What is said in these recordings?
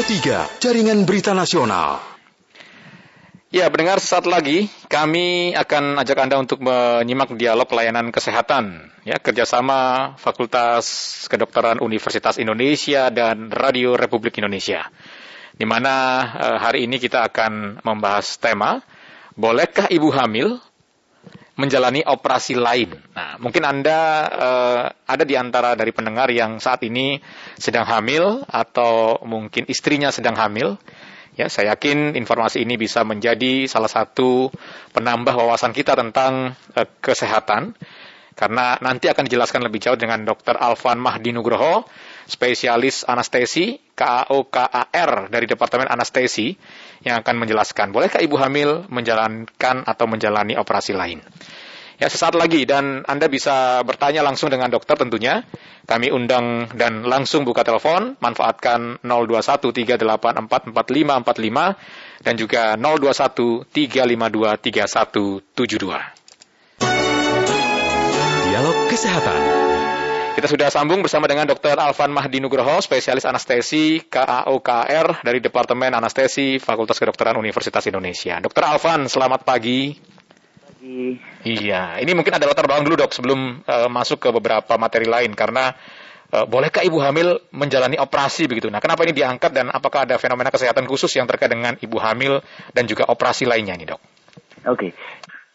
Pro 3, Jaringan Berita Nasional. Ya, pendengar sesaat lagi kami akan ajak Anda untuk menyimak dialog layanan kesehatan ya kerjasama Fakultas Kedokteran Universitas Indonesia dan Radio Republik Indonesia. Di mana eh, hari ini kita akan membahas tema Bolehkah ibu hamil menjalani operasi lain. Nah, mungkin Anda uh, ada di antara dari pendengar yang saat ini sedang hamil atau mungkin istrinya sedang hamil. Ya, saya yakin informasi ini bisa menjadi salah satu penambah wawasan kita tentang uh, kesehatan karena nanti akan dijelaskan lebih jauh dengan Dr. Alvan Mahdi Nugroho, spesialis anestesi KAOKAR dari Departemen Anestesi yang akan menjelaskan bolehkah ibu hamil menjalankan atau menjalani operasi lain. Ya, sesaat lagi dan Anda bisa bertanya langsung dengan dokter tentunya. Kami undang dan langsung buka telepon, manfaatkan 0213844545 dan juga 0213523172. Dialog Kesehatan. Kita sudah sambung bersama dengan Dr. Alvan Mahdi Nugroho, spesialis anestesi KAOKR dari Departemen Anestesi Fakultas Kedokteran Universitas Indonesia. Dr. Alvan, selamat pagi. Iya, ini mungkin ada latar belakang dulu dok sebelum uh, masuk ke beberapa materi lain karena uh, bolehkah ibu hamil menjalani operasi begitu? Nah, kenapa ini diangkat dan apakah ada fenomena kesehatan khusus yang terkait dengan ibu hamil dan juga operasi lainnya nih dok? Oke,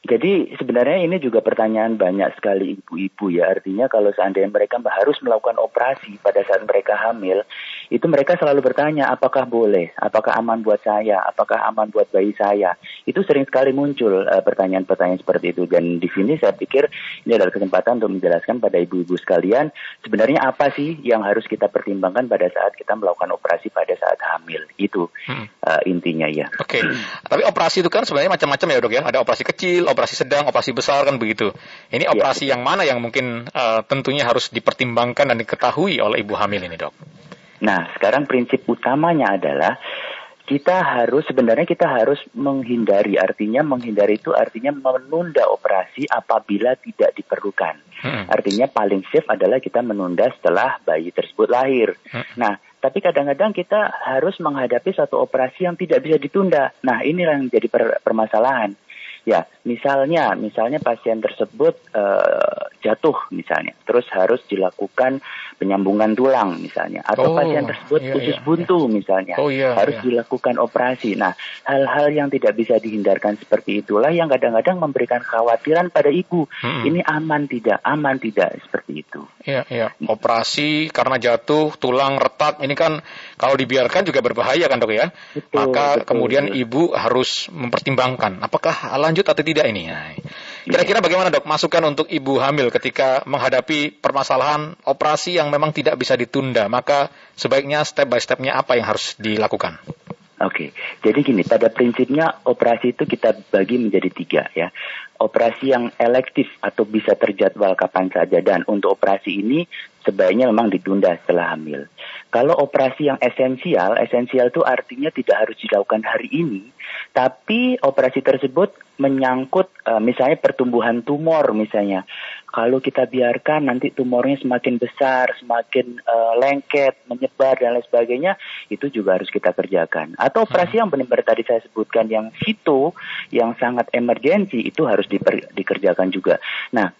jadi sebenarnya ini juga pertanyaan banyak sekali ibu-ibu ya. Artinya kalau seandainya mereka harus melakukan operasi pada saat mereka hamil, itu mereka selalu bertanya apakah boleh, apakah aman buat saya, apakah aman buat bayi saya. Itu sering sekali muncul pertanyaan pertanyaan-pertanyaan seperti itu. Dan di sini saya pikir ini adalah kesempatan untuk menjelaskan pada ibu-ibu sekalian sebenarnya apa sih yang harus kita pertimbangkan pada saat kita melakukan operasi pada saat hamil. Itu hmm. uh, intinya ya. Oke, okay. tapi operasi itu kan sebenarnya macam-macam ya dok ya. Ada operasi kecil, operasi sedang, operasi besar kan begitu. Ini iya. operasi ya. yang mana yang mungkin uh, tentunya harus dipertimbangkan dan diketahui oleh ibu hamil ini, Dok? Nah, sekarang prinsip utamanya adalah kita harus sebenarnya kita harus menghindari artinya menghindari itu artinya menunda operasi apabila tidak diperlukan. Hmm. Artinya paling safe adalah kita menunda setelah bayi tersebut lahir. Hmm. Nah, tapi kadang-kadang kita harus menghadapi satu operasi yang tidak bisa ditunda. Nah, ini yang jadi per permasalahan. Ya, misalnya, misalnya pasien tersebut uh, jatuh misalnya, terus harus dilakukan penyambungan tulang misalnya, atau oh, pasien tersebut iya, usus iya, buntu iya. misalnya, oh, iya, harus iya. dilakukan operasi. Nah, hal-hal yang tidak bisa dihindarkan seperti itulah yang kadang-kadang memberikan khawatiran pada ibu. Hmm. Ini aman tidak, aman tidak seperti itu. Iya, iya. Operasi karena jatuh tulang retak ini kan kalau dibiarkan juga berbahaya kan dok ya. Betul, Maka betul, kemudian betul. ibu harus mempertimbangkan apakah lanjut atau tidak ini. Kira-kira bagaimana dok masukan untuk ibu hamil ketika menghadapi permasalahan operasi yang memang tidak bisa ditunda? Maka sebaiknya step by stepnya apa yang harus dilakukan? Oke, jadi gini, pada prinsipnya operasi itu kita bagi menjadi tiga ya. Operasi yang elektif atau bisa terjadwal kapan saja dan untuk operasi ini sebaiknya memang ditunda setelah hamil. Kalau operasi yang esensial, esensial itu artinya tidak harus dilakukan hari ini, tapi operasi tersebut menyangkut uh, misalnya pertumbuhan tumor misalnya. Kalau kita biarkan nanti tumornya semakin besar, semakin uh, lengket, menyebar dan lain sebagainya, itu juga harus kita kerjakan. Atau operasi yang benar-benar tadi saya sebutkan yang situ, yang sangat emergensi, itu harus diper, dikerjakan juga. Nah,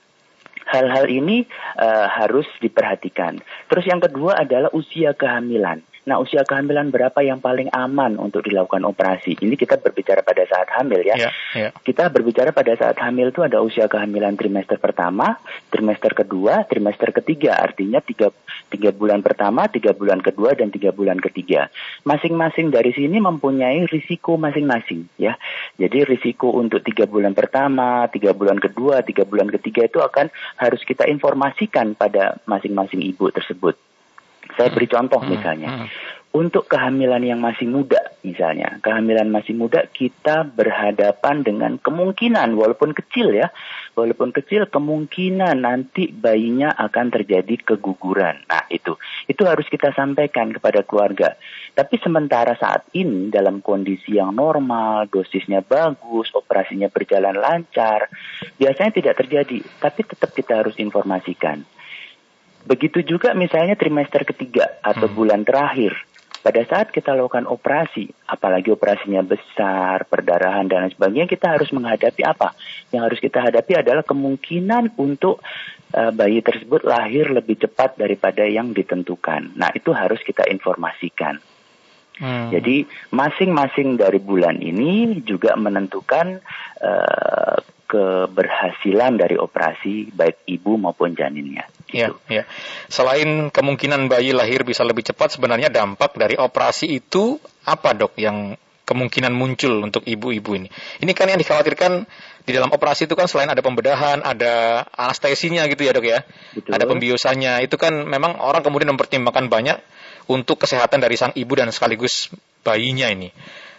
hal-hal ini uh, harus diperhatikan. Terus yang kedua adalah usia kehamilan. Nah, usia kehamilan berapa yang paling aman untuk dilakukan operasi? Ini kita berbicara pada saat hamil ya. Yeah, yeah. Kita berbicara pada saat hamil itu ada usia kehamilan trimester pertama, trimester kedua, trimester ketiga. Artinya tiga, tiga bulan pertama, tiga bulan kedua, dan tiga bulan ketiga. Masing-masing dari sini mempunyai risiko masing-masing ya. Jadi risiko untuk tiga bulan pertama, tiga bulan kedua, tiga bulan ketiga itu akan harus kita informasikan pada masing-masing ibu tersebut. Saya beri contoh hmm, misalnya. Untuk kehamilan yang masih muda misalnya, kehamilan masih muda kita berhadapan dengan kemungkinan walaupun kecil ya, walaupun kecil kemungkinan nanti bayinya akan terjadi keguguran. Nah, itu itu harus kita sampaikan kepada keluarga. Tapi sementara saat ini dalam kondisi yang normal, dosisnya bagus, operasinya berjalan lancar, biasanya tidak terjadi, tapi tetap kita harus informasikan. Begitu juga misalnya trimester ketiga atau hmm. bulan terakhir. Pada saat kita lakukan operasi, apalagi operasinya besar, perdarahan dan lain sebagainya, kita harus menghadapi apa? Yang harus kita hadapi adalah kemungkinan untuk uh, bayi tersebut lahir lebih cepat daripada yang ditentukan. Nah, itu harus kita informasikan. Hmm. Jadi masing-masing dari bulan ini juga menentukan uh, keberhasilan dari operasi baik ibu maupun janinnya. Gitu. Ya, ya. Selain kemungkinan bayi lahir bisa lebih cepat, sebenarnya dampak dari operasi itu apa dok yang kemungkinan muncul untuk ibu-ibu ini? Ini kan yang dikhawatirkan di dalam operasi itu kan selain ada pembedahan, ada anestesinya gitu ya dok ya, Betul. ada pembiusannya. Itu kan memang orang kemudian mempertimbangkan banyak untuk kesehatan dari sang ibu dan sekaligus bayinya ini.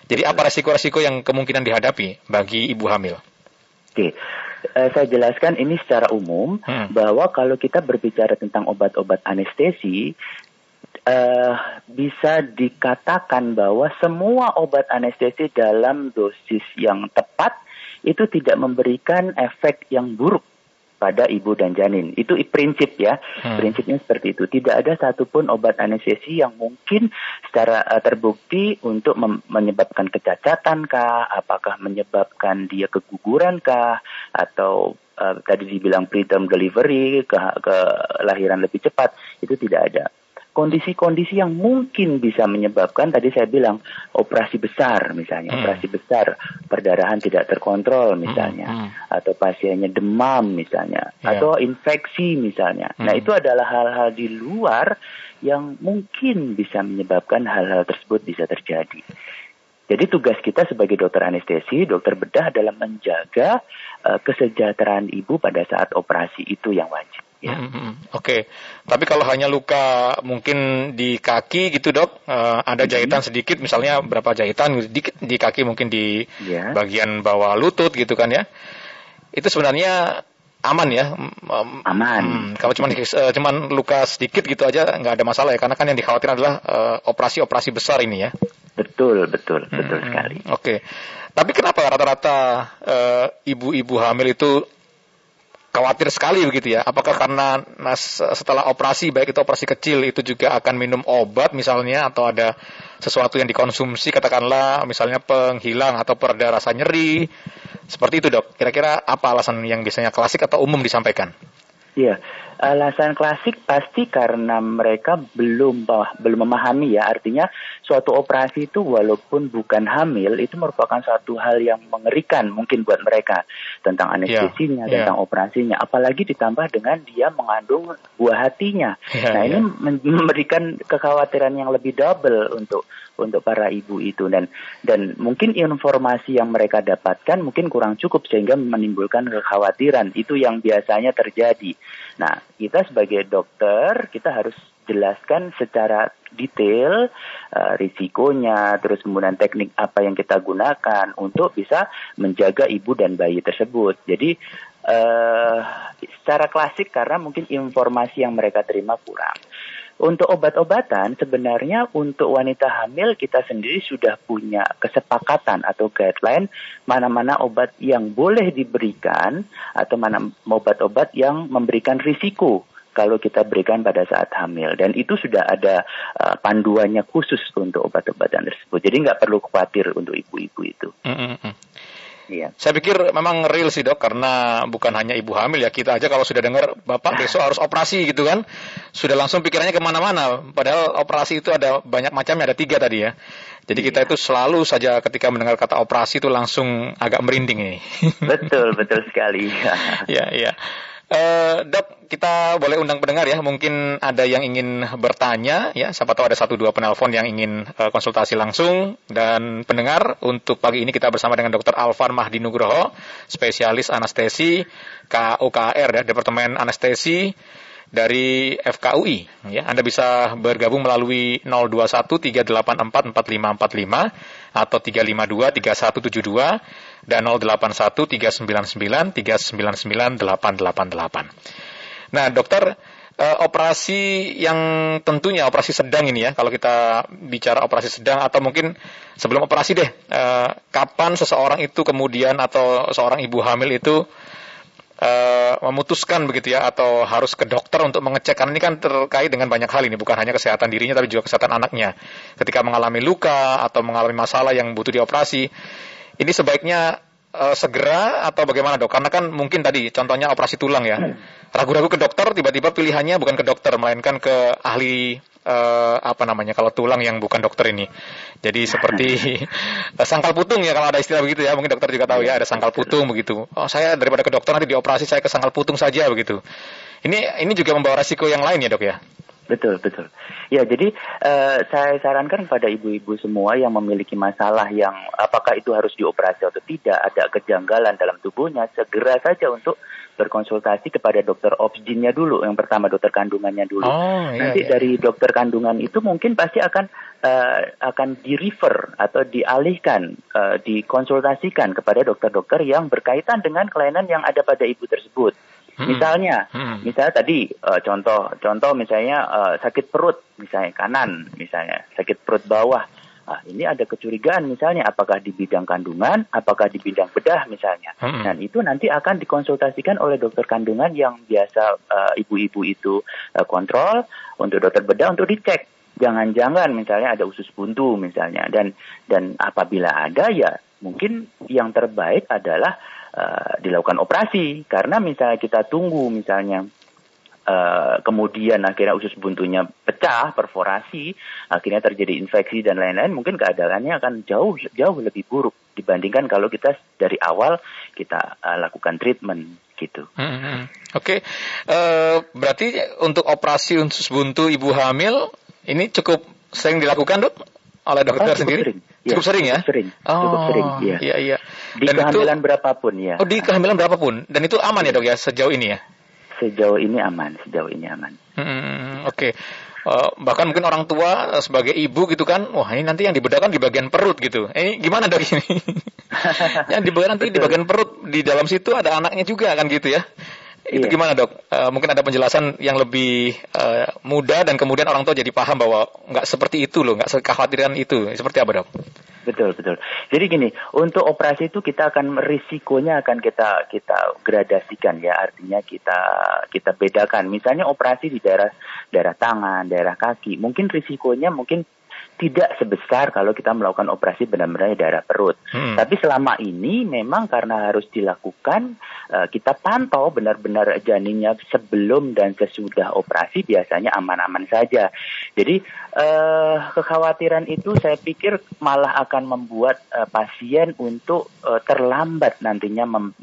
Jadi apa resiko-resiko yang kemungkinan dihadapi bagi ibu hamil? Oke, uh, saya jelaskan ini secara umum hmm. bahwa kalau kita berbicara tentang obat-obat anestesi, uh, bisa dikatakan bahwa semua obat anestesi dalam dosis yang tepat itu tidak memberikan efek yang buruk pada ibu dan janin. Itu prinsip ya. Hmm. Prinsipnya seperti itu. Tidak ada satupun obat anestesi yang mungkin secara uh, terbukti untuk menyebabkan kecacatan kah, apakah menyebabkan dia keguguran kah, atau uh, tadi dibilang preterm delivery, ke kelahiran lebih cepat, itu tidak ada kondisi-kondisi yang mungkin bisa menyebabkan tadi saya bilang operasi besar misalnya hmm. operasi besar perdarahan tidak terkontrol misalnya hmm. Hmm. atau pasiennya demam misalnya yeah. atau infeksi misalnya. Nah, hmm. Nah itu adalah hal-hal di luar yang mungkin bisa menyebabkan hal-hal tersebut bisa terjadi. Jadi tugas kita sebagai dokter anestesi, dokter bedah adalah menjaga uh, kesejahteraan ibu pada saat operasi itu yang wajib. Ya. Hmm, hmm. Oke, okay. tapi kalau hanya luka mungkin di kaki gitu dok, uh, ada jahitan hmm. sedikit, misalnya berapa jahitan dikit di kaki mungkin di yeah. bagian bawah lutut gitu kan ya, itu sebenarnya aman ya. Aman. Hmm, kalau cuma uh, cuman luka sedikit gitu aja nggak ada masalah ya, karena kan yang dikhawatirkan adalah operasi-operasi uh, besar ini ya. Betul, betul, hmm, betul sekali. Oke. Okay. Tapi kenapa rata-rata ibu-ibu uh, hamil itu khawatir sekali begitu ya. Apakah karena nas, setelah operasi baik itu operasi kecil itu juga akan minum obat misalnya atau ada sesuatu yang dikonsumsi katakanlah misalnya penghilang atau pereda rasa nyeri. Seperti itu, Dok. Kira-kira apa alasan yang biasanya klasik atau umum disampaikan? Iya, alasan klasik pasti karena mereka belum belum memahami ya artinya suatu operasi itu walaupun bukan hamil itu merupakan suatu hal yang mengerikan mungkin buat mereka tentang iya, anestesinya yeah, tentang yeah. operasinya apalagi ditambah dengan dia mengandung buah hatinya yeah, nah yeah. ini memberikan kekhawatiran yang lebih double untuk untuk para ibu itu dan dan mungkin informasi yang mereka dapatkan mungkin kurang cukup sehingga menimbulkan kekhawatiran itu yang biasanya terjadi. Nah, kita sebagai dokter kita harus jelaskan secara detail uh, risikonya, terus kemudian teknik apa yang kita gunakan untuk bisa menjaga ibu dan bayi tersebut. Jadi uh, secara klasik karena mungkin informasi yang mereka terima kurang. Untuk obat-obatan sebenarnya untuk wanita hamil kita sendiri sudah punya kesepakatan atau guideline mana-mana obat yang boleh diberikan atau mana obat-obat yang memberikan risiko kalau kita berikan pada saat hamil dan itu sudah ada uh, panduannya khusus untuk obat-obatan tersebut jadi nggak perlu khawatir untuk ibu-ibu itu. Mm -hmm. Iya. Saya pikir memang real sih dok, karena bukan hanya ibu hamil ya kita aja kalau sudah dengar bapak besok harus operasi gitu kan, sudah langsung pikirannya ke mana-mana. Padahal operasi itu ada banyak macamnya, ada tiga tadi ya. Jadi kita iya. itu selalu saja ketika mendengar kata operasi itu langsung agak merinding ini. Betul, betul sekali. ya, ya. Uh, dok, kita boleh undang pendengar ya. Mungkin ada yang ingin bertanya ya. Siapa tahu ada satu dua penelpon yang ingin uh, konsultasi langsung. Dan pendengar untuk pagi ini kita bersama dengan Dr. Alvan Mahdi Nugroho, spesialis anestesi KUKR ya, Departemen Anestesi dari FKUI. Ya, Anda bisa bergabung melalui 021 384 4545 atau 352 3172 dan 081 399 399 888. Nah, dokter, eh, operasi yang tentunya operasi sedang ini ya, kalau kita bicara operasi sedang atau mungkin sebelum operasi deh, eh, kapan seseorang itu kemudian atau seorang ibu hamil itu uh, memutuskan begitu ya atau harus ke dokter untuk mengecek. Karena ini kan terkait dengan banyak hal ini bukan hanya kesehatan dirinya tapi juga kesehatan anaknya. Ketika mengalami luka atau mengalami masalah yang butuh dioperasi ini sebaiknya uh, segera atau bagaimana dok karena kan mungkin tadi contohnya operasi tulang ya ragu-ragu ke dokter tiba-tiba pilihannya bukan ke dokter melainkan ke ahli uh, apa namanya kalau tulang yang bukan dokter ini. Jadi seperti sangkal putung ya kalau ada istilah begitu ya. Mungkin dokter juga tahu ya ada sangkal putung begitu. Oh saya daripada ke dokter nanti dioperasi saya ke sangkal putung saja begitu. Ini ini juga membawa resiko yang lain ya dok ya. Betul, betul. Ya, jadi uh, saya sarankan kepada ibu-ibu semua yang memiliki masalah yang apakah itu harus dioperasi atau tidak, ada kejanggalan dalam tubuhnya, segera saja untuk berkonsultasi kepada dokter obstinnya dulu, yang pertama dokter kandungannya dulu. Oh, iya, Nanti iya. dari dokter kandungan itu mungkin pasti akan uh, akan di refer atau dialihkan, uh, dikonsultasikan kepada dokter-dokter yang berkaitan dengan kelainan yang ada pada ibu tersebut. Hmm. Misalnya, Hmm. misalnya tadi uh, contoh, contoh misalnya uh, sakit perut, misalnya kanan, misalnya sakit perut bawah. Ah, ini ada kecurigaan misalnya apakah di bidang kandungan, apakah di bidang bedah misalnya. Hmm. Dan itu nanti akan dikonsultasikan oleh dokter kandungan yang biasa uh, ibu-ibu itu uh, kontrol untuk dokter bedah untuk dicek. Jangan-jangan misalnya ada usus buntu misalnya dan dan apabila ada ya mungkin yang terbaik adalah uh, dilakukan operasi karena misalnya kita tunggu misalnya Uh, kemudian akhirnya usus buntunya pecah, perforasi, akhirnya terjadi infeksi dan lain-lain, mungkin keadaannya akan jauh jauh lebih buruk dibandingkan kalau kita dari awal kita uh, lakukan treatment gitu. Hmm, hmm. Oke, Eh, berarti untuk operasi usus buntu ibu hamil ini cukup sering dilakukan dok oleh dokter Oh, cukup sendiri? sering. Ya, Cukup sering ya? cukup sering. Oh, Cukup sering, iya. Iya iya. Di Dan itu kehamilan berapapun ya. oh di kehamilan berapapun dan itu aman ya dok ya sejauh ini ya? Sejauh ini aman, sejauh ini aman. Hmm, Oke. Eh, bahkan mungkin orang tua eh, sebagai ibu gitu kan, wah ini nanti yang dibedakan di bagian perut gitu. Eh, ini gimana dok ini? yang dibedakan nanti di bagian perut, di dalam situ ada anaknya juga kan gitu ya? Itu Iya. gimana dok? Eh, mungkin ada penjelasan yang lebih eh, mudah dan kemudian orang tua jadi paham bahwa nggak seperti itu loh, nggak sekhawatiran itu. Seperti apa dok? Betul betul. Jadi gini, untuk operasi itu kita akan risikonya akan kita kita gradasikan ya, artinya kita kita bedakan. Misalnya operasi di daerah daerah tangan, daerah kaki, mungkin risikonya mungkin tidak sebesar kalau kita melakukan operasi benar-benar di daerah perut. Hmm. Tapi selama ini memang karena harus dilakukan, eh, kita pantau benar-benar janinnya sebelum dan sesudah operasi biasanya aman-aman saja. Jadi eh, kekhawatiran itu saya pikir malah akan membuat eh, pasien untuk terlambat nantinya mem-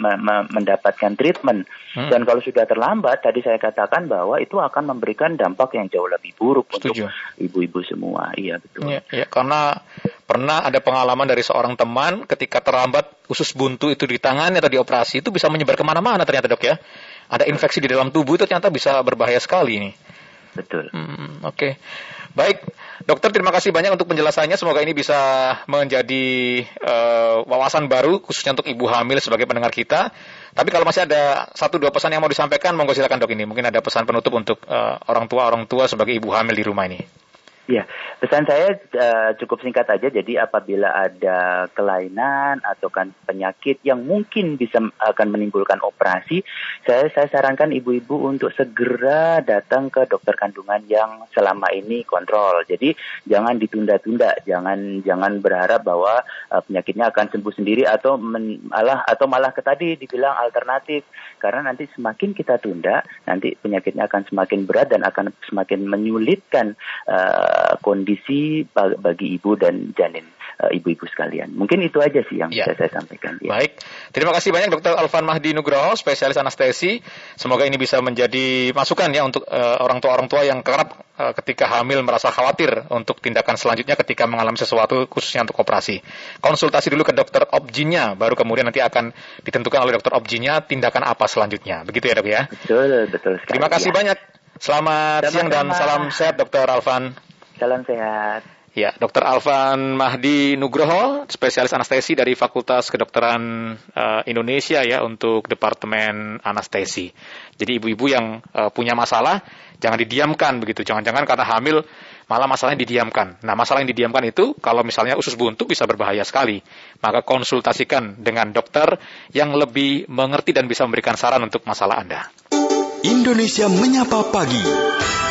mendapatkan treatment. Hmm. Dan kalau sudah terlambat, tadi saya katakan bahwa itu akan memberikan dampak yang jauh lebih buruk Setuju. untuk ibu-ibu semua. Iya betul. Ya, ya, karena pernah ada pengalaman dari seorang teman ketika terlambat usus buntu itu di tangannya atau dioperasi itu bisa menyebar ke mana-mana ternyata dok ya. Ada infeksi di dalam tubuh itu ternyata bisa berbahaya sekali ini. Betul. Hmm, Oke, baik dokter terima kasih banyak untuk penjelasannya. Semoga ini bisa menjadi eh, wawasan baru khususnya untuk ibu hamil sebagai pendengar kita. Tapi kalau masih ada satu dua pesan yang mau disampaikan, monggo silakan dok ini. Mungkin ada pesan penutup untuk eh, orang tua orang tua sebagai ibu hamil di rumah ini. Ya, pesan saya eh, cukup singkat aja. Jadi apabila ada kelainan atau kan penyakit yang mungkin bisa akan menimbulkan operasi, saya saya sarankan ibu-ibu untuk segera datang ke dokter kandungan yang selama ini kontrol. Jadi jangan ditunda-tunda, jangan jangan berharap bahwa eh, penyakitnya akan sembuh sendiri atau men- malah atau malah ke tadi dibilang alternatif. Karena nanti semakin kita tunda, nanti penyakitnya akan semakin berat dan akan semakin menyulitkan eh, kondisi ba- bagi ibu dan janin eh, ibu-ibu sekalian. Mungkin itu aja sih yang Ya. bisa saya sampaikan. Ya. Baik, terima kasih banyak Dr. Alvan Mahdi Nugroho, spesialis anestesi. Semoga ini bisa menjadi masukan ya untuk eh, orang tua-orang tua yang kerap eh, ketika hamil merasa khawatir untuk tindakan selanjutnya ketika mengalami sesuatu khususnya untuk operasi. Konsultasi dulu ke dokter objinnya, baru kemudian nanti akan ditentukan oleh dokter objinnya tindakan apa selanjutnya. Begitu ya dok ya. Betul, betul sekali. Terima kasih ya. banyak. Selamat Sama-sama. siang dan salam sehat Dr. Alvan. Salam sehat. Ya, Dr. Alvan Mahdi Nugroho, spesialis anestesi dari Fakultas Kedokteran eh, Indonesia ya untuk Departemen Anestesi. Jadi ibu-ibu yang eh, punya masalah jangan didiamkan begitu. Jangan-jangan karena hamil malah masalahnya didiamkan. Nah, masalah yang didiamkan itu kalau misalnya usus buntu bisa berbahaya sekali. Maka konsultasikan dengan dokter yang lebih mengerti dan bisa memberikan saran untuk masalah Anda. Indonesia Menyapa Pagi.